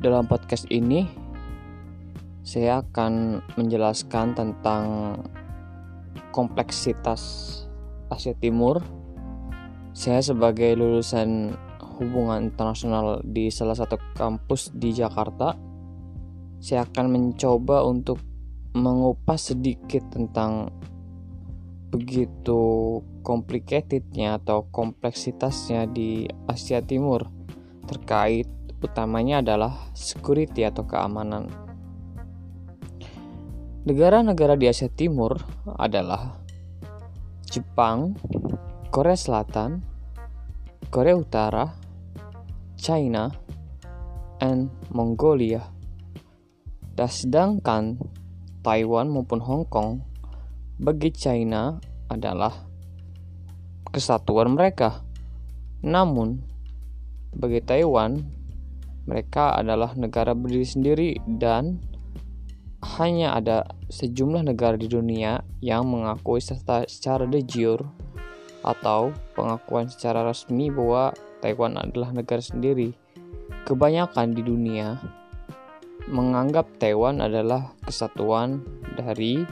Dalam podcast ini, saya akan menjelaskan tentang kompleksitas Asia Timur. Saya sebagai lulusan hubungan internasional di salah satu kampus di Jakarta, saya akan mencoba untuk mengupas sedikit tentang begitu complicatednya atau kompleksitasnya di Asia Timur terkait utamanya adalah security atau keamanan. Negara-negara di Asia Timur adalah Jepang, Korea Selatan, Korea Utara, China, and Mongolia. Dan sedangkan Taiwan maupun Hong Kong bagi China adalah kesatuan mereka. Namun bagi Taiwan mereka adalah negara berdiri sendiri dan hanya ada sejumlah negara di dunia yang mengakui secara de jure atau pengakuan secara resmi bahwa Taiwan adalah negara sendiri. Kebanyakan di dunia menganggap Taiwan adalah kesatuan dari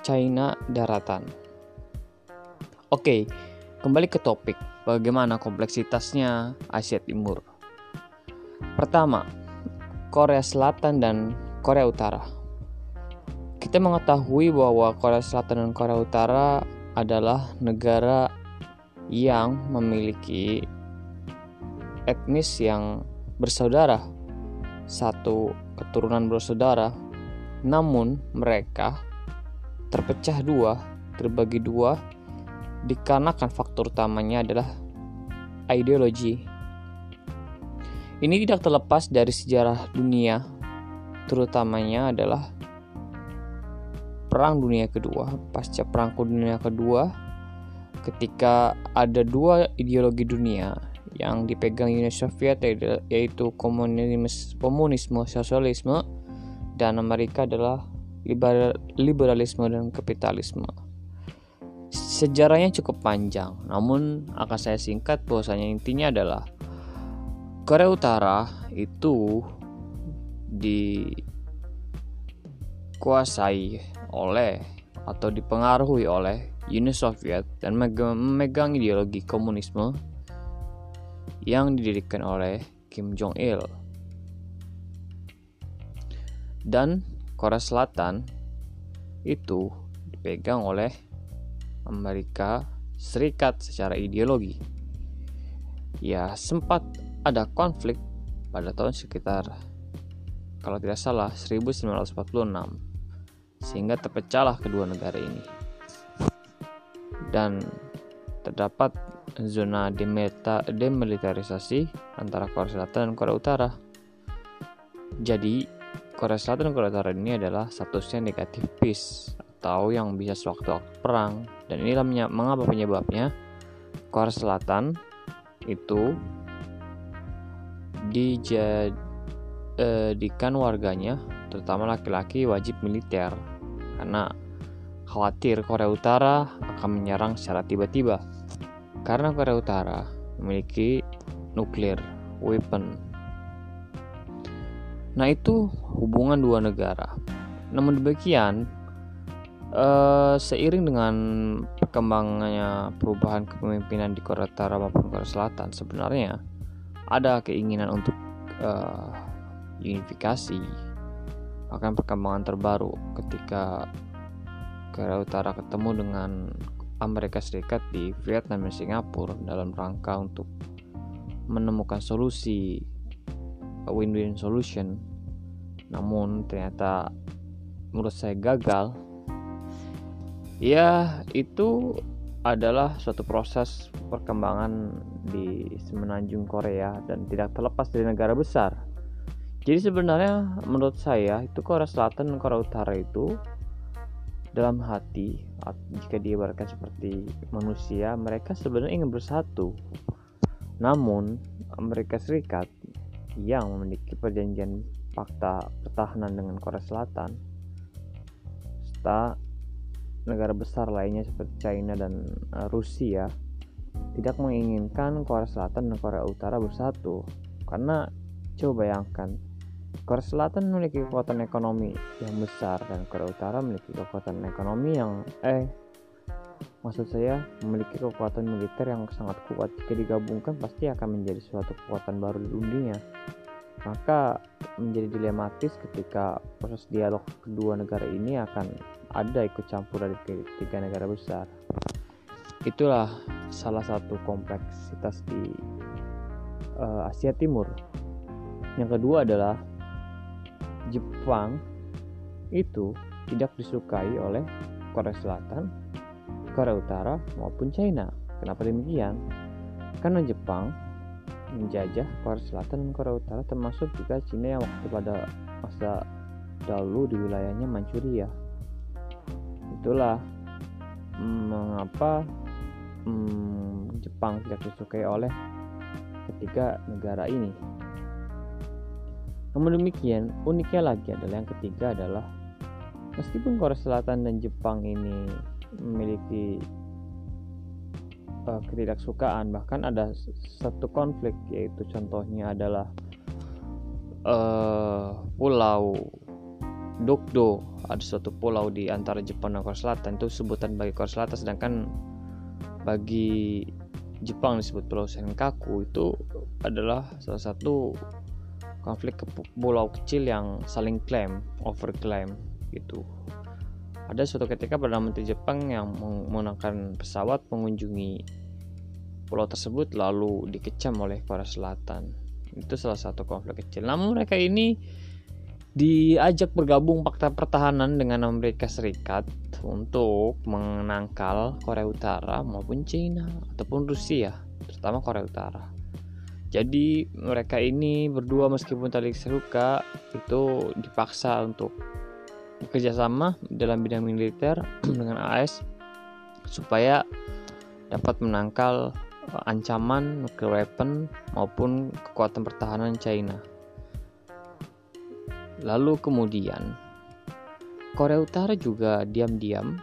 China daratan. Oke, kembali ke topik, bagaimana kompleksitasnya Asia Timur. Pertama, Korea Selatan dan Korea Utara. Kita mengetahui bahwa Korea Selatan dan Korea Utara adalah negara yang memiliki etnis yang bersaudara, satu keturunan bersaudara, namun mereka terpecah dua, terbagi dua, dikarenakan faktor utamanya adalah ideologi. Ini tidak terlepas dari sejarah dunia, terutamanya adalah Perang Dunia Kedua. Pasca Perang Dunia Kedua, ketika ada dua ideologi dunia yang dipegang Uni Soviet yaitu komunisme, komunisme sosialisme dan Amerika adalah liberalisme dan kapitalisme. Sejarahnya cukup panjang, namun akan saya singkat bahwasanya intinya adalah Korea Utara itu dikuasai oleh atau dipengaruhi oleh Uni Soviet dan memegang ideologi komunisme yang didirikan oleh Kim Jong Il. Dan Korea Selatan itu dipegang oleh Amerika Serikat secara ideologi. Ya, sempat ada konflik pada tahun sekitar kalau tidak salah 1946 sehingga terpecahlah kedua negara ini. Dan terdapat zona demilitarisasi antara Korea Selatan dan Korea Utara. Jadi, Korea Selatan dan Korea Utara ini adalah statusnya negatif peace atau yang bisa sewaktu-waktu perang. Dan inilah mengapa penyebabnya Korea Selatan itu dijadikan warganya, terutama laki-laki, wajib militer karena khawatir Korea Utara akan menyerang secara tiba-tiba. Karena Korea Utara memiliki nuklir weapon. Nah, itu hubungan dua negara. Namun demikian, eh, seiring dengan perkembangannya perubahan kepemimpinan di Korea Utara maupun Korea Selatan, sebenarnya ada keinginan untuk eh, unifikasi akan perkembangan terbaru ketika Korea Utara ketemu dengan Amerika Serikat di Vietnam dan Singapura dalam rangka untuk menemukan solusi win-win solution. Namun ternyata menurut saya gagal. Ya itu adalah suatu proses perkembangan di semenanjung Korea dan tidak terlepas dari negara besar jadi sebenarnya menurut saya itu Korea Selatan dan Korea Utara itu dalam hati jika diibaratkan seperti manusia mereka sebenarnya ingin bersatu. Namun Amerika Serikat yang memiliki perjanjian fakta pertahanan dengan Korea Selatan serta negara besar lainnya seperti China dan eh, Rusia tidak menginginkan Korea Selatan dan Korea Utara bersatu. Karena coba bayangkan Korea Selatan memiliki kekuatan ekonomi yang besar dan Korea Utara memiliki kekuatan ekonomi yang eh maksud saya memiliki kekuatan militer yang sangat kuat. Jika digabungkan pasti akan menjadi suatu kekuatan baru di dunia. Maka menjadi dilematis ketika proses dialog kedua negara ini akan ada ikut campur dari tiga negara besar itulah salah satu kompleksitas di uh, Asia Timur yang kedua adalah Jepang itu tidak disukai oleh Korea Selatan, Korea Utara maupun China. Kenapa demikian? Karena Jepang menjajah Korea Selatan dan Korea Utara termasuk juga China yang waktu pada masa dahulu di wilayahnya Manchuria. Itulah mengapa hmm, Jepang tidak disukai oleh ketiga negara ini. Namun demikian, uniknya lagi adalah yang ketiga adalah meskipun Korea Selatan dan Jepang ini memiliki uh, ketidaksukaan, bahkan ada satu konflik yaitu contohnya adalah uh, pulau Dokdo. Ada suatu pulau di antara Jepang dan Korea Selatan. Itu sebutan bagi Korea Selatan sedangkan bagi Jepang disebut Pulau Senkaku. Itu adalah salah satu konflik ke pulau kecil yang saling klaim, overclaim gitu. Ada suatu ketika Perdana Menteri Jepang yang menggunakan pesawat mengunjungi pulau tersebut lalu dikecam oleh Korea Selatan. Itu salah satu konflik kecil. Namun mereka ini diajak bergabung fakta pertahanan dengan Amerika Serikat untuk menangkal Korea Utara maupun China ataupun Rusia, terutama Korea Utara. Jadi mereka ini berdua meskipun tadi seruka itu dipaksa untuk bekerja sama dalam bidang militer dengan AS supaya dapat menangkal eh, ancaman nuclear weapon maupun kekuatan pertahanan China. Lalu kemudian Korea Utara juga diam-diam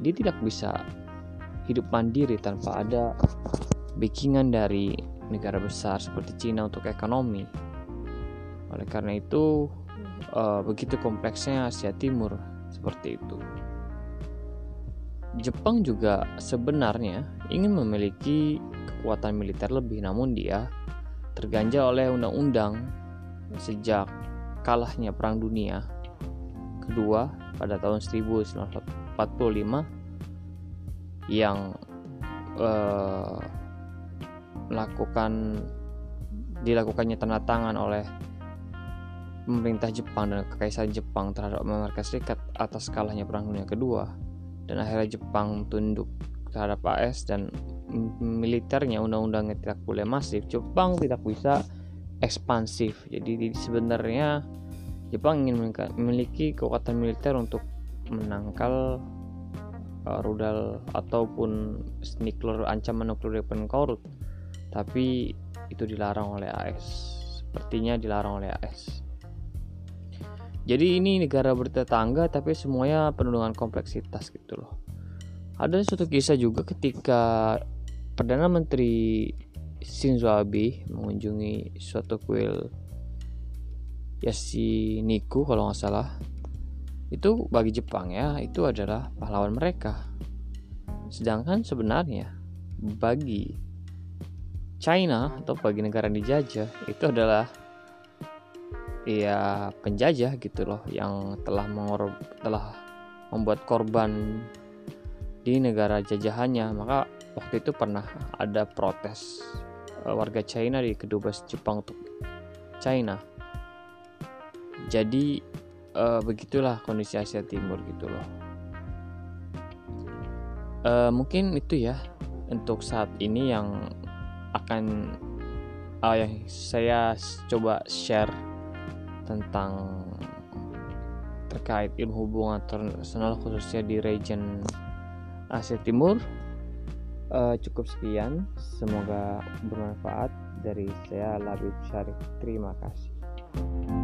dia tidak bisa hidup mandiri tanpa ada backingan dari negara besar seperti Cina untuk ekonomi. Oleh karena itu, uh, begitu kompleksnya Asia Timur seperti itu. Jepang juga sebenarnya ingin memiliki kekuatan militer lebih, namun dia terganja oleh undang-undang sejak kalahnya Perang Dunia kedua pada tahun 1945 yang uh, melakukan dilakukannya tanda tangan oleh pemerintah Jepang dan kekaisaran Jepang terhadap Amerika Serikat atas kalahnya Perang Dunia Kedua dan akhirnya Jepang tunduk terhadap AS dan militernya undang-undangnya tidak boleh masif. Jepang tidak bisa ekspansif. Jadi sebenarnya Jepang ingin memiliki kekuatan militer untuk menangkal uh, rudal ataupun nuklir ancaman nuklir korut. Tapi itu dilarang oleh AS sepertinya dilarang oleh AS jadi ini negara bertetangga tapi semuanya penuh dengan kompleksitas gitu loh. Ada suatu kisah juga ketika Perdana Menteri Shinzo Abe mengunjungi suatu kuil Yashiniku kalau nggak salah. Itu bagi Jepang ya itu adalah pahlawan mereka. Sedangkan sebenarnya bagi China atau bagi negara yang dijajah itu adalah ya penjajah gitu loh yang telah mengor telah membuat korban di negara jajahannya. Maka waktu itu pernah ada protes eh, warga China di kedubes Jepang untuk China. Jadi uh, begitulah kondisi Asia Timur gitu loh. Uh, mungkin itu ya untuk saat ini yang akan uh, yang saya coba share tentang terkait ilmu hubungan internasional khususnya di region Asia Timur. Uh, cukup sekian semoga bermanfaat dari saya Labib Syarif. Terima kasih